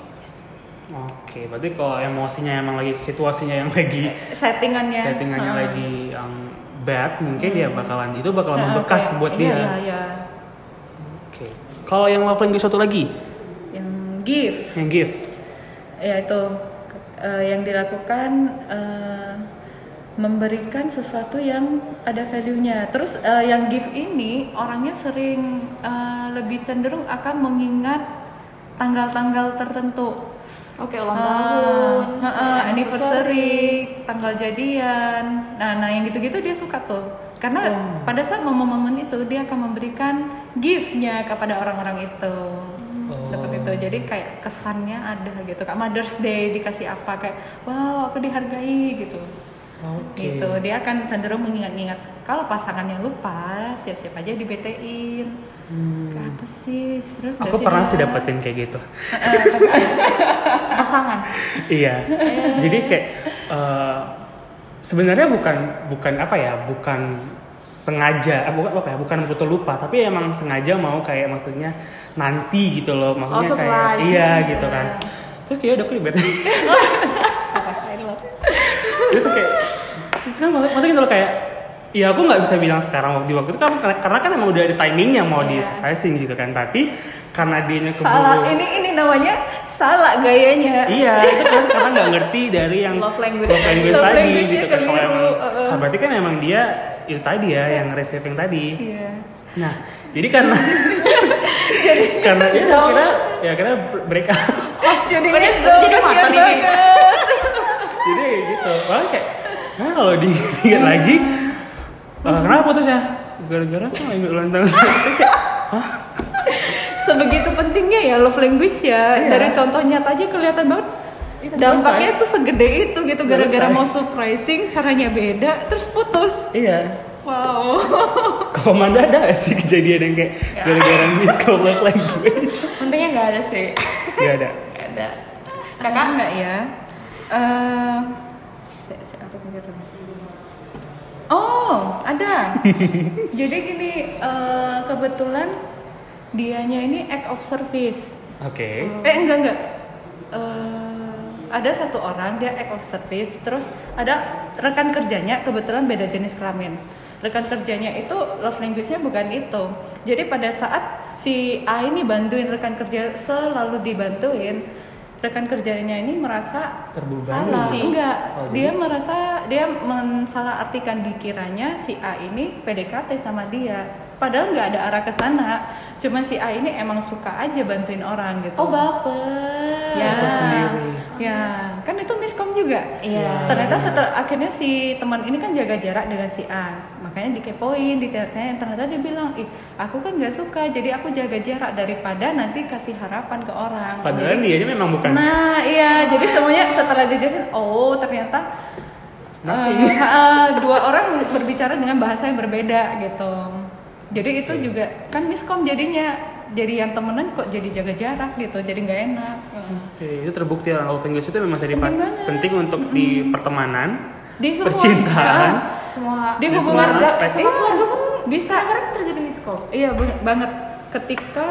Speaker 1: Oke, berarti kalau emosinya emang lagi situasinya yang lagi
Speaker 2: settingannya
Speaker 1: settingannya
Speaker 2: Heeh.
Speaker 1: lagi yang bad mungkin
Speaker 2: Hmm.
Speaker 1: ya bakalan itu bakalan
Speaker 2: Heeh,
Speaker 1: membekas
Speaker 2: kayak-
Speaker 1: buat
Speaker 2: iya,
Speaker 1: dia.
Speaker 2: iya iya
Speaker 1: Oke. Kalau yang love language satu lagi,
Speaker 2: yang gift
Speaker 1: yang gift.
Speaker 2: ya itu eh, yang dilakukan eh, memberikan sesuatu yang ada value-nya. Terus eh, yang gift ini orangnya sering eh, lebih cenderung akan mengingat tanggal-tanggal tertentu.
Speaker 3: Oke, ulang
Speaker 2: Ah,
Speaker 3: tahun,
Speaker 2: ah, ah, anniversary, tanggal jadian. Nah, nah yang gitu-gitu dia suka tuh. Karena
Speaker 1: Oh.
Speaker 2: pada saat momen-momen itu dia akan memberikan gift-nya kepada orang-orang itu.
Speaker 1: Oh.
Speaker 2: Seperti itu. Jadi kayak kesannya ada gitu. Kak Mother's Day dikasih apa kayak wow, aku dihargai gitu.
Speaker 1: Oke.
Speaker 2: Gitu. Dia akan cenderung mengingat-ingat. Kalau pasangannya lupa, siap-siap aja dibetein.
Speaker 1: Hmm.
Speaker 2: Kayak apa sih? Terus
Speaker 1: Aku pernah sih dapetin kayak gitu.
Speaker 3: pasangan.
Speaker 1: iya. Jadi kayak eh, sebenarnya bukan bukan apa ya, bukan sengaja, eh, bukan apa ya, bukan betul lupa, tapi emang sengaja mau kayak maksudnya nanti gitu loh, maksudnya
Speaker 3: Oh,
Speaker 1: kayak iya gitu kan. Terus kayak udah aku dibetain. terus kayak maksud- maksudnya gitu loh kayak ya aku nggak bisa bilang sekarang waktu waktu itu kan karena, karena kan emang udah ada timingnya mau di
Speaker 3: Iya.
Speaker 1: surprising gitu kan tapi karena dia keburu
Speaker 2: salah ini ini namanya salah gayanya
Speaker 1: iya itu kan karena nggak ngerti dari yang
Speaker 3: Love language.
Speaker 1: love language
Speaker 2: Love
Speaker 1: tadi
Speaker 2: language-nya
Speaker 1: gitu kan kalau emang ah, berarti kan emang dia itu tadi ya yang receiving tadi
Speaker 2: Iya.
Speaker 1: nah jadi karena karena ya kira ya kira break up
Speaker 2: jadi gitu,
Speaker 3: jadi
Speaker 2: kasihan
Speaker 3: matang ini?
Speaker 2: banget.
Speaker 1: jadi nah kalau diingat lagi eh, kenapa putusnya gara-gara kan lagi ulang tahun.
Speaker 2: Sebegitu pentingnya ya love language ya.
Speaker 1: Iya.
Speaker 2: dari contoh nyata aja kelihatan banget.
Speaker 1: Itu
Speaker 2: dampaknya
Speaker 1: selesai.
Speaker 2: tuh segede itu gitu
Speaker 1: Udah
Speaker 2: gara-gara mau surprising caranya beda terus putus.
Speaker 1: Iya.
Speaker 2: Wow.
Speaker 1: Kalau Manda ada gak sih kejadian yang kayak gara-gara miss call love language?
Speaker 3: Untungnya nggak ada sih.
Speaker 1: Gak ada.
Speaker 3: Nggak ada.
Speaker 2: kakak? Enggak ya. Eh, saya- saya- aku mikir dulu. Oh ada jadi gini eh, kebetulan dianya ini act of service
Speaker 1: oke
Speaker 2: Eh enggak enggak. Eh, ada satu orang dia act of service, terus ada rekan kerjanya kebetulan beda jenis kelamin. Rekan kerjanya itu love language-nya bukan itu. Jadi pada saat si A ini bantuin rekan kerja selalu dibantuin, rekan kerjanya ini merasa
Speaker 1: Terbebani.
Speaker 2: salah.
Speaker 3: Sih.
Speaker 2: Enggak,
Speaker 1: Oh,
Speaker 2: dia
Speaker 1: jadi-
Speaker 2: merasa dia mensalahartikan dikiranya si A ini PDKT sama dia. Padahal nggak ada arah ke sana. Cuman si A ini emang suka aja bantuin orang gitu.
Speaker 3: Oh baper.
Speaker 2: Ya.
Speaker 1: Sendiri.
Speaker 2: Ya, kan itu miskom juga.
Speaker 3: Iya.
Speaker 2: Ternyata setelah akhirnya si teman ini kan jaga jarak dengan si A. Makanya dikepoin, ditanya ternyata dia bilang, "Ih, aku kan nggak suka, jadi aku jaga jarak daripada nanti kasih harapan ke orang."
Speaker 1: padahal
Speaker 2: Jadi-
Speaker 1: dia memang bukan
Speaker 2: Nah, iya, jadi semuanya setelah dijelasin, oh ternyata eh, eh, dua orang berbicara dengan bahasa yang berbeda gitu. Jadi itu juga kan miskom jadinya jadi yang temenan kok jadi jaga jarak gitu jadi nggak enak.
Speaker 1: Oke, itu terbukti lah love language itu memang jadi
Speaker 2: Penting banget.
Speaker 1: penting untuk di pertemanan,
Speaker 2: di semua
Speaker 1: percintaan,
Speaker 3: semua
Speaker 2: di hubungan
Speaker 1: semua aspek.
Speaker 2: iya, bisa.
Speaker 3: Sekarang terjadi miskom
Speaker 2: iya bang- banget. Ketika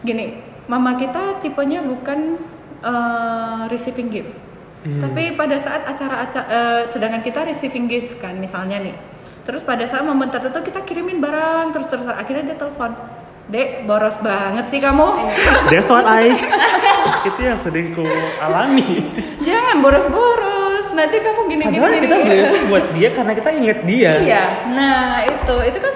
Speaker 2: gini mama kita tipenya bukan eh, receiving gift.
Speaker 1: Hmm.
Speaker 2: tapi pada saat acara-acara sedangkan kita receiving gift kan misalnya nih. Terus pada saat momen tertentu kita kirimin barang terus terus akhirnya dia telepon dek boros banget sih kamu
Speaker 1: that's what I itu yang sering ku alami.
Speaker 2: jangan boros-boros nanti kamu gini gini
Speaker 1: Padahal
Speaker 2: gini
Speaker 1: kita beli itu buat dia karena kita inget dia.
Speaker 2: Iya. Nah itu itu kan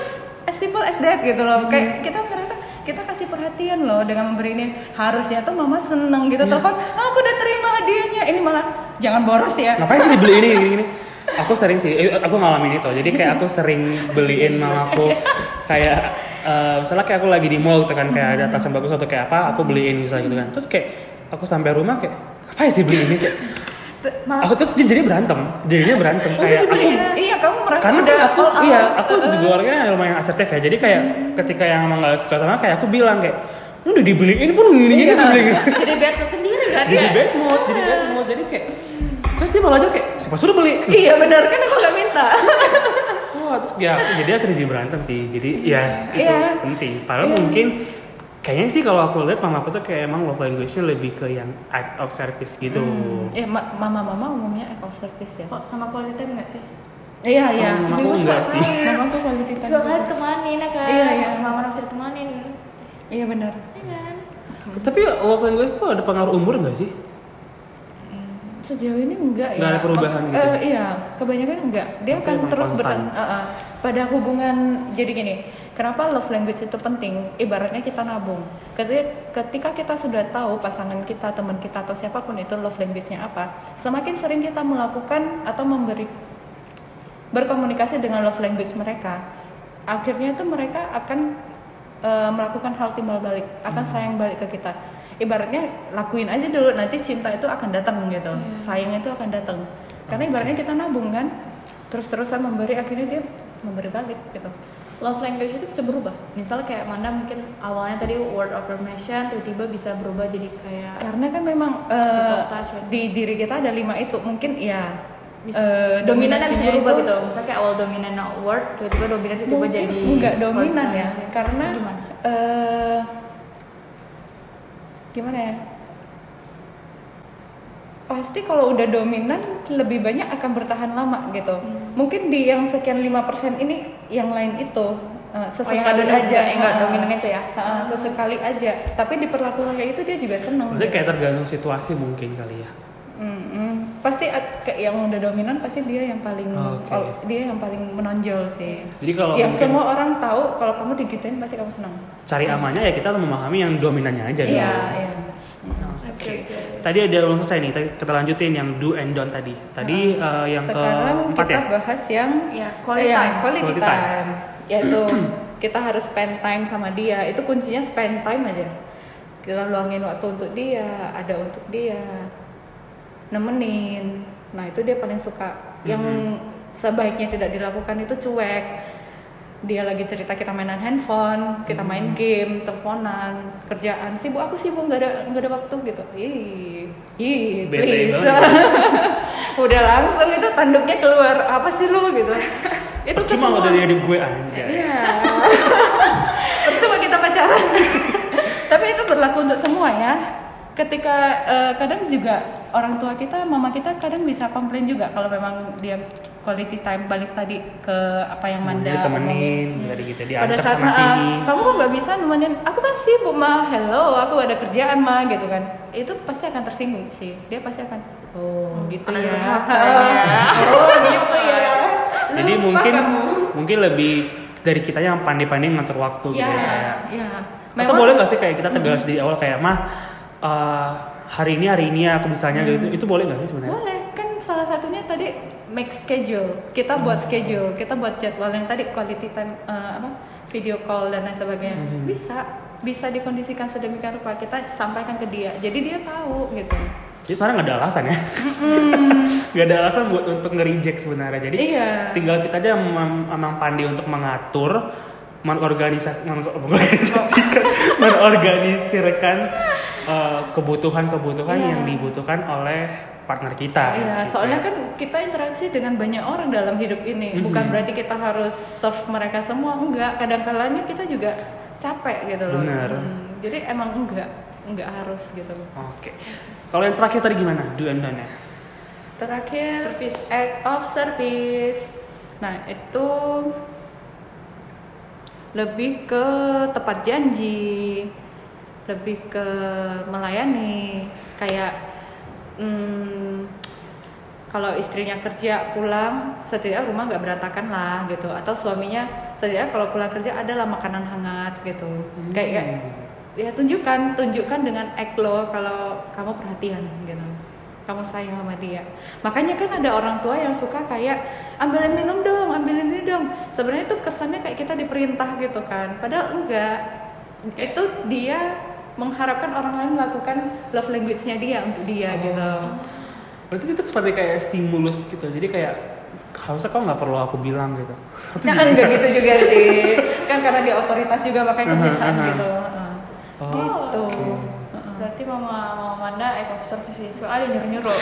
Speaker 2: as simple as that gitu loh. Kayak kita ngerasa kita kasih perhatian loh dengan memberi ini. Harusnya tuh mama seneng gitu. Telepon, "Ah, aku udah terima hadiahnya. Ini malah jangan boros ya.
Speaker 1: Ngapain sih dibeli ini gini, gini? Aku sering sih, eh, aku ngalamin itu. Jadi kayak aku sering beliin mamaku kayak eh, misalnya kayak aku lagi di mall gitu kan kayak ada tas yang bagus atau kayak apa, aku beliin misalnya gitu kan. Terus kayak aku sampai rumah kayak apa sih beli ini? Kayak
Speaker 3: malah
Speaker 1: aku terus jadi berantem, jadinya berantem.
Speaker 2: Udah
Speaker 1: kayak aku.
Speaker 2: Iya, kamu merasa
Speaker 1: karena
Speaker 2: udah
Speaker 1: aku
Speaker 2: all
Speaker 1: iya aku juga orangnya lumayan asertif ya. Jadi kayak ketika yang emang gak sesuai sama kayak aku bilang kayak lu udah dibeliin pun gini gini
Speaker 2: Iya.
Speaker 1: dibeliin.
Speaker 3: Jadi bad mood sendiri kan
Speaker 1: jadi
Speaker 3: ya?
Speaker 1: bad mood jadi bad mood. Jadi kayak terus dia malah aja kayak siapa suruh beli?
Speaker 2: Iya benar. Kan aku gak minta.
Speaker 1: Terus ya jadi akhirnya jadi berantem sih. Jadi ya itu
Speaker 2: Iya.
Speaker 1: penting. Padahal
Speaker 2: Iya.
Speaker 1: mungkin kayaknya sih kalau aku lihat mama aku tuh kayak emang love language-nya lebih ke yang act of service gitu.
Speaker 2: Ya ma- mama-mama umumnya eco service ya.
Speaker 3: kok sama quality time nggak sih
Speaker 2: Iya iya.
Speaker 1: Oh, mama
Speaker 3: Ibu suka
Speaker 1: sih.
Speaker 2: Mama tuh quality time.
Speaker 3: suka kalian temanin ya kan
Speaker 2: Iya, iya.
Speaker 3: mama harus ditemanin
Speaker 2: Iya benar.
Speaker 3: ya kan
Speaker 1: Tapi love language tuh ada pengaruh umur nggak sih?
Speaker 2: Sejauh ini enggak ya.
Speaker 1: Nggak ada perubahan
Speaker 2: Ke-
Speaker 1: gitu?
Speaker 2: eh, iya, kebanyakan enggak. Dia akan terus
Speaker 1: konstan.
Speaker 2: bertan eh, eh. pada hubungan jadi gini. Kenapa love language itu penting? Ibaratnya kita nabung. Ketika, kita sudah tahu pasangan kita, teman kita atau siapa pun itu love language-nya apa, semakin sering kita melakukan atau memberi berkomunikasi dengan love language mereka, akhirnya tuh mereka akan eh, melakukan hal timbal balik, akan sayang balik ke kita. Ibaratnya lakuin aja dulu, nanti cinta itu akan datang gitu, sayang itu akan datang. Karena ibaratnya kita nabung kan, terus-terusan memberi, akhirnya dia memberi balik gitu.
Speaker 3: love language itu bisa berubah misal kayak Manda mungkin awalnya tadi word of affirmation tiba-tiba bisa berubah jadi kayak
Speaker 2: Karena kan memang eh,
Speaker 3: touch, kan?
Speaker 2: di diri kita ada lima itu, mungkin ya
Speaker 3: bisa,
Speaker 2: eh,
Speaker 3: dominannya bisa
Speaker 2: dominasinya
Speaker 3: berubah
Speaker 2: itu-
Speaker 3: gitu misalnya kayak awal dominan word tiba-tiba dominan tiba-tiba jadi
Speaker 2: nggak dominan ya
Speaker 3: dominan.
Speaker 2: karena
Speaker 3: gimana
Speaker 2: eh gimana ya pasti kalau udah dominan lebih banyak akan bertahan lama gitu
Speaker 3: Hmm.
Speaker 2: mungkin di yang sekian 5% ini yang lain itu eh, sesekali
Speaker 3: Oh,
Speaker 2: aja
Speaker 3: yang nggak dominan itu ya?
Speaker 2: sesekali aja tapi diperlakukan kayak itu dia juga seneng
Speaker 1: Berarti kayak tergantung situasi mungkin kali ya.
Speaker 2: Pasti yang udah dominan pasti dia yang paling
Speaker 1: Oke.
Speaker 2: kalau- dia yang paling menonjol sih
Speaker 1: Jadi kalau
Speaker 2: yang
Speaker 1: mungkin
Speaker 2: semua orang tahu kalau kamu digituin pasti kamu senang
Speaker 1: cari amannya ya kita memahami yang dominannya aja
Speaker 2: iya iya
Speaker 1: Oke. Tadi ada belum selesai nih, tadi kita lanjutin yang do and don't tadi. Tadi eh, yang
Speaker 2: sekarang
Speaker 1: keempat
Speaker 2: kita
Speaker 1: ya.
Speaker 2: bahas yang
Speaker 3: ya
Speaker 2: eh,
Speaker 3: quality
Speaker 2: yang
Speaker 3: time
Speaker 2: quality,
Speaker 1: Quality
Speaker 2: time.
Speaker 1: time.
Speaker 2: yaitu kita harus spend time sama dia itu kuncinya spend time aja kita luangin waktu untuk dia ada untuk dia nemenin nah itu dia paling suka yang
Speaker 1: Mm-hmm.
Speaker 2: sebaiknya tidak dilakukan itu cuek dia lagi cerita kita mainan handphone kita
Speaker 1: Mm-hmm.
Speaker 2: main game teleponan kerjaan sibuk aku sibuk nggak ada nggak ada waktu gitu ih ih please
Speaker 1: banget.
Speaker 2: udah langsung itu tanduknya keluar apa sih lu gitu itu
Speaker 1: Cuma udah jadi gue aja.
Speaker 2: Iya. Percuma kita pacaran. Tapi itu berlaku untuk semua ya. Ketika eh, kadang juga orang tua kita, mama kita kadang bisa komplain juga kalau memang dia quality time balik tadi ke apa yang Manda
Speaker 1: Dia
Speaker 2: omongin.
Speaker 1: temenin, dari gitu
Speaker 2: Pada
Speaker 1: diantar
Speaker 2: saat
Speaker 1: sana
Speaker 2: "Ah,
Speaker 1: sini.
Speaker 2: kamu kok nggak bisa nemenin? Aku kan sibuk mah. Hello, aku ada kerjaan mah gitu kan. Itu pasti akan tersinggung sih. Dia pasti akan oh gitu
Speaker 3: ada
Speaker 2: ya.
Speaker 3: durhaka
Speaker 2: oh gitu ya.
Speaker 1: Jadi
Speaker 2: Lupa
Speaker 1: mungkin
Speaker 2: kamu.
Speaker 1: mungkin lebih dari kita yang pandai-pandai ngatur waktu gitu
Speaker 2: Ya,
Speaker 1: ya kayak.
Speaker 2: ya.
Speaker 1: Atau boleh nggak sih kayak kita tegas di awal kayak mah eh, hari ini hari ini aku bisanya gitu itu boleh nggak sih sebenarnya?
Speaker 2: Boleh, kan salah satunya tadi make schedule. Kita buat schedule, kita buat jadwal yang tadi quality time eh, apa? video call dan lain sebagainya.
Speaker 1: Mhm.
Speaker 2: Bisa bisa dikondisikan sedemikian rupa kita sampaikan ke dia. Jadi dia tahu gitu.
Speaker 1: Jadi sebenarnya nggak ada alasan ya, nggak ada alasan buat untuk nge-reject sebenarnya. Jadi
Speaker 2: Iya.
Speaker 1: tinggal kita aja mem- memang pandai untuk mengatur mengorganisasi eh, kebutuhan-kebutuhan
Speaker 2: Iya.
Speaker 1: yang dibutuhkan oleh partner kita.
Speaker 2: Iya,
Speaker 1: gitu
Speaker 2: soalnya
Speaker 1: ya.
Speaker 2: kan kita interaksi dengan banyak orang dalam hidup ini.
Speaker 1: Mhm.
Speaker 2: Bukan berarti kita harus serve mereka semua, enggak. Kadang-kalanya kita juga capek gitu loh.
Speaker 1: Bener.
Speaker 2: Hmm, jadi emang enggak, enggak harus gitu loh.
Speaker 1: Oke. Kalau yang terakhir tadi gimana? Do and don't ya?
Speaker 2: Terakhir,
Speaker 3: Service.
Speaker 2: act of service. Nah, itu lebih ke tepat janji, lebih ke melayani. Kayak hmm, kalau istrinya kerja pulang, setidaknya rumah nggak berantakan lah gitu. Atau suaminya setidaknya kalau pulang kerja adalah makanan hangat gitu. Kayak kayak ya tunjukkan tunjukkan dengan act lo kalau kamu perhatian gitu kamu sayang sama dia makanya kan ada orang tua yang suka kayak ambilin minum dong ambilin ini dong sebenarnya itu kesannya kayak kita diperintah gitu kan padahal enggak itu dia mengharapkan orang lain melakukan love language-nya dia untuk dia gitu
Speaker 1: Berarti itu seperti kayak stimulus gitu. Jadi kayak harusnya kau nggak perlu aku bilang gitu.
Speaker 2: nah, enggak gitu juga sih kan karena dia otoritas juga makanya kebiasaan
Speaker 1: aha.
Speaker 2: gitu Heeh.
Speaker 1: Oh,
Speaker 2: gitu. Heeh.
Speaker 3: Berarti mama mama Manda act of service itu ada nyuruh nyuruh.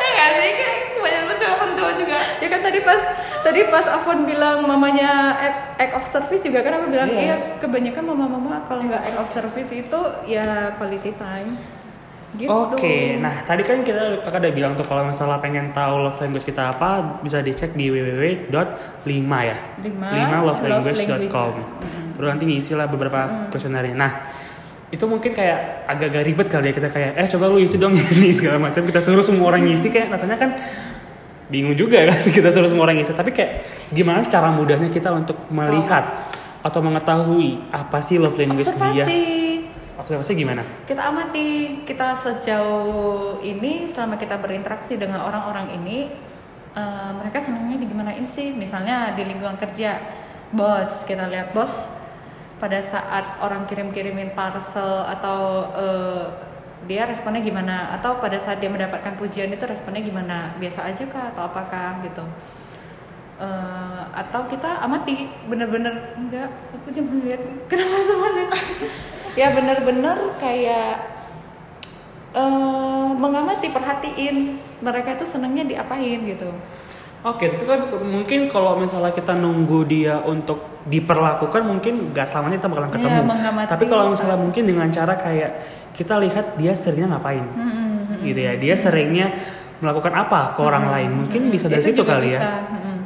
Speaker 2: Enggak sih, kan kebanyakan betul orang tua juga. Ya kan tadi pas tadi pas Afwan bilang mamanya act, act of service juga kan aku bilang
Speaker 1: Iya.
Speaker 2: iya kebanyakan mama-mama kalau nggak act of service itu ya quality time. Gitu.
Speaker 1: Oke, nah tadi kan kita kakak udah bilang tuh kalau misalnya pengen tahu love language kita apa bisa dicek di www.lima ya,
Speaker 2: Lima,
Speaker 1: lovelanguage.com.
Speaker 2: lovelanguage.
Speaker 1: Baru nanti ngisi lah beberapa kuesionernya. Nah itu mungkin kayak agak-agak ribet kali ya kita kayak eh coba lu isi dong ini segala macam kita suruh semua orang ngisi kayak katanya kan bingung juga kan kita suruh semua orang ngisi tapi kayak gimana cara mudahnya kita untuk melihat atau mengetahui apa sih love language dia
Speaker 2: Observasi.
Speaker 1: observasi gimana
Speaker 2: Kita amati kita sejauh ini selama kita berinteraksi dengan orang-orang ini eh, mereka senangnya di gimanain sih? Misalnya di lingkungan kerja, bos kita lihat bos pada saat orang kirim-kirimin parcel atau eh, dia responnya gimana? Atau pada saat dia mendapatkan pujian itu responnya gimana? Biasa aja kah atau apakah gitu? Eh, atau kita amati bener-bener enggak aku cuma lihat kenapa semuanya ya bener-bener kayak eh mengamati perhatiin mereka itu senangnya diapain gitu
Speaker 1: Oke, tapi kan mungkin kalau misalnya kita nunggu dia untuk diperlakukan mungkin gak selamanya kita bakalan ketemu.
Speaker 2: Iya, mengamati
Speaker 1: tapi kalau misalnya mungkin dengan cara kayak kita lihat dia seringnya ngapain,
Speaker 2: Mm-mm.
Speaker 1: gitu ya. Dia seringnya melakukan apa ke orang lain, mungkin bisa dari
Speaker 2: Itu
Speaker 1: situ kali ya.
Speaker 2: bisa, mm-mm.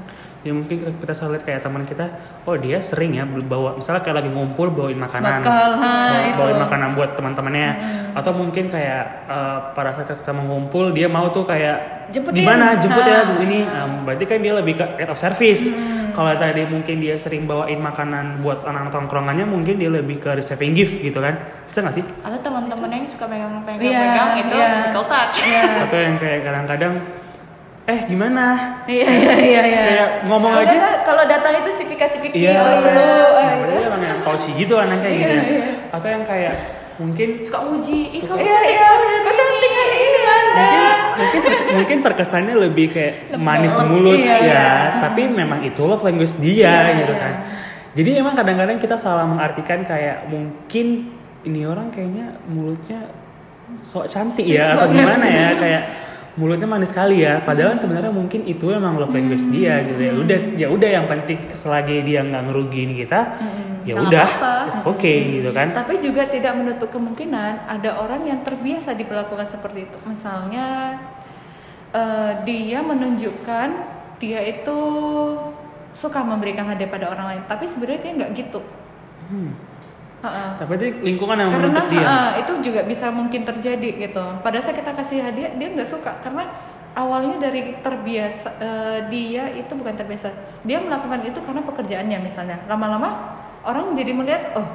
Speaker 1: Ya mungkin kita, kita selalu lihat kayak teman kita, oh dia sering ya bawa, misalnya kayak lagi ngumpul bawain makanan,
Speaker 2: Bekal, ha,
Speaker 1: bawa-
Speaker 2: itu.
Speaker 1: bawain makanan buat teman-temannya, atau mungkin kayak eh, pada saat kita mau ngumpul dia mau tuh kayak
Speaker 2: Jemputin.
Speaker 1: di mana jemput ya ini, Nah, berarti kan dia lebih ke of service.
Speaker 2: Hmm.
Speaker 1: Kalau tadi mungkin dia sering bawain makanan buat anak-anak tongkrongannya, mungkin dia lebih ke receiving gift gitu kan, bisa nggak sih?
Speaker 3: Ada teman-teman yang suka pegang-pegang
Speaker 2: Iya,
Speaker 3: pegang itu
Speaker 2: iya.
Speaker 3: physical touch.
Speaker 1: Atau yang kayak kadang-kadang, eh gimana?
Speaker 2: iya iya iya iya
Speaker 1: Kayak ngomong aja.
Speaker 2: enggak, kalau datang itu cipika-cipiki
Speaker 1: Iya,
Speaker 2: oh dulu ah,
Speaker 1: Berarti
Speaker 2: itu.
Speaker 1: emang yang touchy gitu anaknya gitu
Speaker 2: Iya,
Speaker 1: ya.
Speaker 2: iya.
Speaker 1: Atau yang kayak mungkin
Speaker 3: Suka muji, ih kamu
Speaker 2: iya iya cantik
Speaker 1: mungkin mungkin, mungkin terkesannya lebih kayak manis
Speaker 2: Lembut.
Speaker 1: mulut
Speaker 2: Iya,
Speaker 1: ya,
Speaker 2: iya.
Speaker 1: tapi memang itu love language dia
Speaker 2: Iya,
Speaker 1: gitu
Speaker 2: iya.
Speaker 1: kan. Jadi emang kadang-kadang kita salah mengartikan kayak mungkin ini orang kayaknya mulutnya sok cantik ya atau gimana ya kayak mulutnya manis sekali ya padahal sebenarnya mungkin itu emang love language dia gitu ya udah ya udah yang penting selagi dia nggak ngerugiin kita ya udah it's okay gitu kan
Speaker 2: Tapi juga tidak menutup kemungkinan ada orang yang terbiasa diperlakukan seperti itu. Misalnya eh, dia menunjukkan dia itu suka memberikan hadiah pada orang lain, tapi sebenarnya dia nggak gitu.
Speaker 1: Hmm.
Speaker 2: Heeh.
Speaker 1: tapi itu lingkungan yang
Speaker 2: Karena
Speaker 1: menuntut dia
Speaker 2: heeh, itu juga bisa mungkin terjadi gitu. Pada saat kita kasih hadiah dia nggak suka karena awalnya dari terbiasa eh, dia itu bukan terbiasa. Dia melakukan itu karena pekerjaannya misalnya. Lama-lama orang jadi melihat oh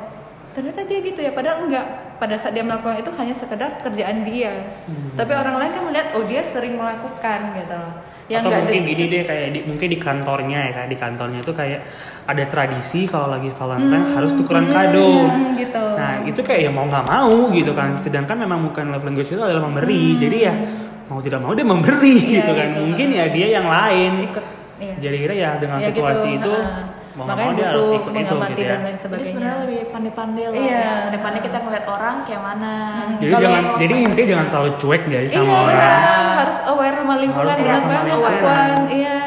Speaker 2: ternyata dia gitu ya padahal enggak. Pada saat dia melakukan itu hanya sekedar kerjaan dia.
Speaker 1: Hmm.
Speaker 2: Tapi orang lain kan melihat oh dia sering melakukan gitu loh. Yang
Speaker 1: atau mungkin gini deh kayak di, mungkin di kantornya ya kan di kantornya itu kayak ada tradisi kalau lagi Valentine harus tukeran
Speaker 2: Hmm,
Speaker 1: kado
Speaker 2: gitu.
Speaker 1: nah itu kayak ya mau nggak mau gitu kan sedangkan memang bukan love language itu adalah memberi jadi ya mau tidak mau dia memberi
Speaker 2: Hmm. Iya,
Speaker 1: gitu kan
Speaker 2: gitu.
Speaker 1: mungkin ya dia yang lain
Speaker 2: ikut iya.
Speaker 1: jadi kira ya dengan
Speaker 2: Ya
Speaker 1: situasi
Speaker 2: gitu,
Speaker 1: itu. Mau
Speaker 2: makanya
Speaker 1: mau dia harus
Speaker 2: butuh
Speaker 1: ikut itu
Speaker 2: mengamati
Speaker 1: gitu ya.
Speaker 2: dan lain
Speaker 3: Jadi
Speaker 2: sebagainya
Speaker 3: sebenarnya lebih pandai-pandai lah
Speaker 2: Iya.
Speaker 3: ya. Pandai-pandai kita ngeliat orang kayak mana.
Speaker 1: Jadi
Speaker 2: Kalau
Speaker 1: jangan,
Speaker 3: yang
Speaker 1: jadi intinya jangan terlalu cuek guys sama
Speaker 2: iya
Speaker 1: orang.
Speaker 2: benar harus aware sama lingkungan
Speaker 1: Harus aware
Speaker 2: benar
Speaker 1: sama
Speaker 2: banget iya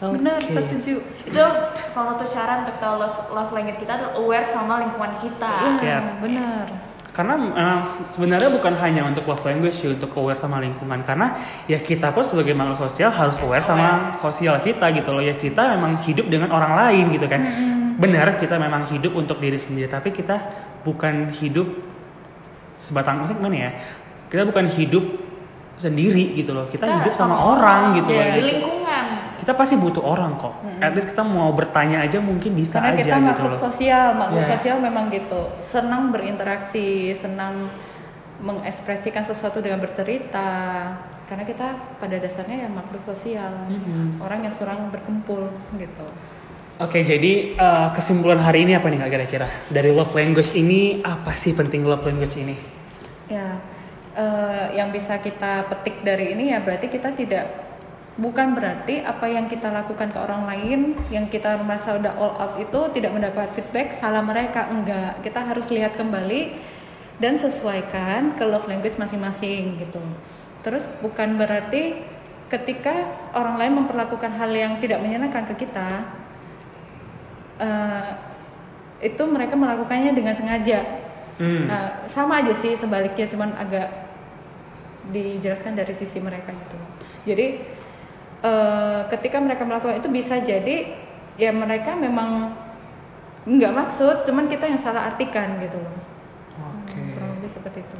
Speaker 2: benar setuju
Speaker 3: itu salah satu cara untuk tahu love, love language kita adalah aware sama lingkungan kita.
Speaker 2: iya
Speaker 1: Yap.
Speaker 2: benar
Speaker 1: Karena eh, se- sebenarnya bukan hanya untuk love language sih, untuk aware sama lingkungan. Karena ya kita pun sebagai makhluk sosial harus aware sama sosial kita gitu loh. Ya kita memang hidup dengan orang lain gitu kan. Benar kita memang hidup untuk diri sendiri, tapi kita bukan hidup sebatang maksudnya gimana ya? Kita bukan hidup sendiri gitu loh. Kita hidup sama,
Speaker 3: sama
Speaker 1: orang
Speaker 3: orang,
Speaker 1: gitu
Speaker 2: iya,
Speaker 1: loh.
Speaker 3: Di lingkungan.
Speaker 1: Kita pasti butuh orang kok. At least kita mau bertanya aja mungkin bisa
Speaker 2: karena
Speaker 1: aja
Speaker 2: kita
Speaker 1: gitu
Speaker 2: makhluk
Speaker 1: loh.
Speaker 2: sosial makhluk
Speaker 1: Yes.
Speaker 2: sosial memang gitu senang berinteraksi senang mengekspresikan sesuatu dengan bercerita karena kita pada dasarnya ya makhluk sosial
Speaker 1: Mhm.
Speaker 2: orang yang surang berkumpul gitu
Speaker 1: Oke, jadi eh, kesimpulan hari ini apa nih kak kira-kira? Dari love language ini, apa sih penting love language ini?
Speaker 2: ya eh, yang bisa kita petik dari ini ya berarti kita tidak bukan berarti apa yang kita lakukan ke orang lain yang kita merasa udah all out itu tidak mendapat feedback salah mereka enggak kita harus lihat kembali dan sesuaikan ke love language masing-masing gitu terus bukan berarti ketika orang lain memperlakukan hal yang tidak menyenangkan ke kita eh, itu mereka melakukannya dengan sengaja
Speaker 1: Hmm.
Speaker 2: Nah, sama aja sih sebaliknya cuman agak dijelaskan dari sisi mereka gitu. Jadi eh, ketika mereka melakukan itu bisa jadi ya mereka memang nggak maksud, cuman kita yang salah artikan gitu loh.
Speaker 1: Oke.
Speaker 2: Kurang lebih seperti itu.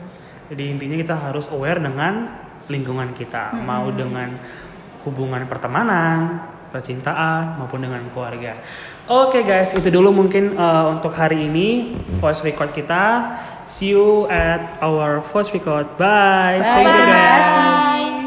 Speaker 1: Jadi intinya kita harus aware dengan lingkungan kita, mau dengan hubungan pertemanan, percintaan maupun dengan keluarga. Oke guys, itu dulu mungkin uh, untuk hari ini voice record kita. See you at our voice record. Bye.
Speaker 2: Bye,
Speaker 1: Thank you guys.
Speaker 2: kasih.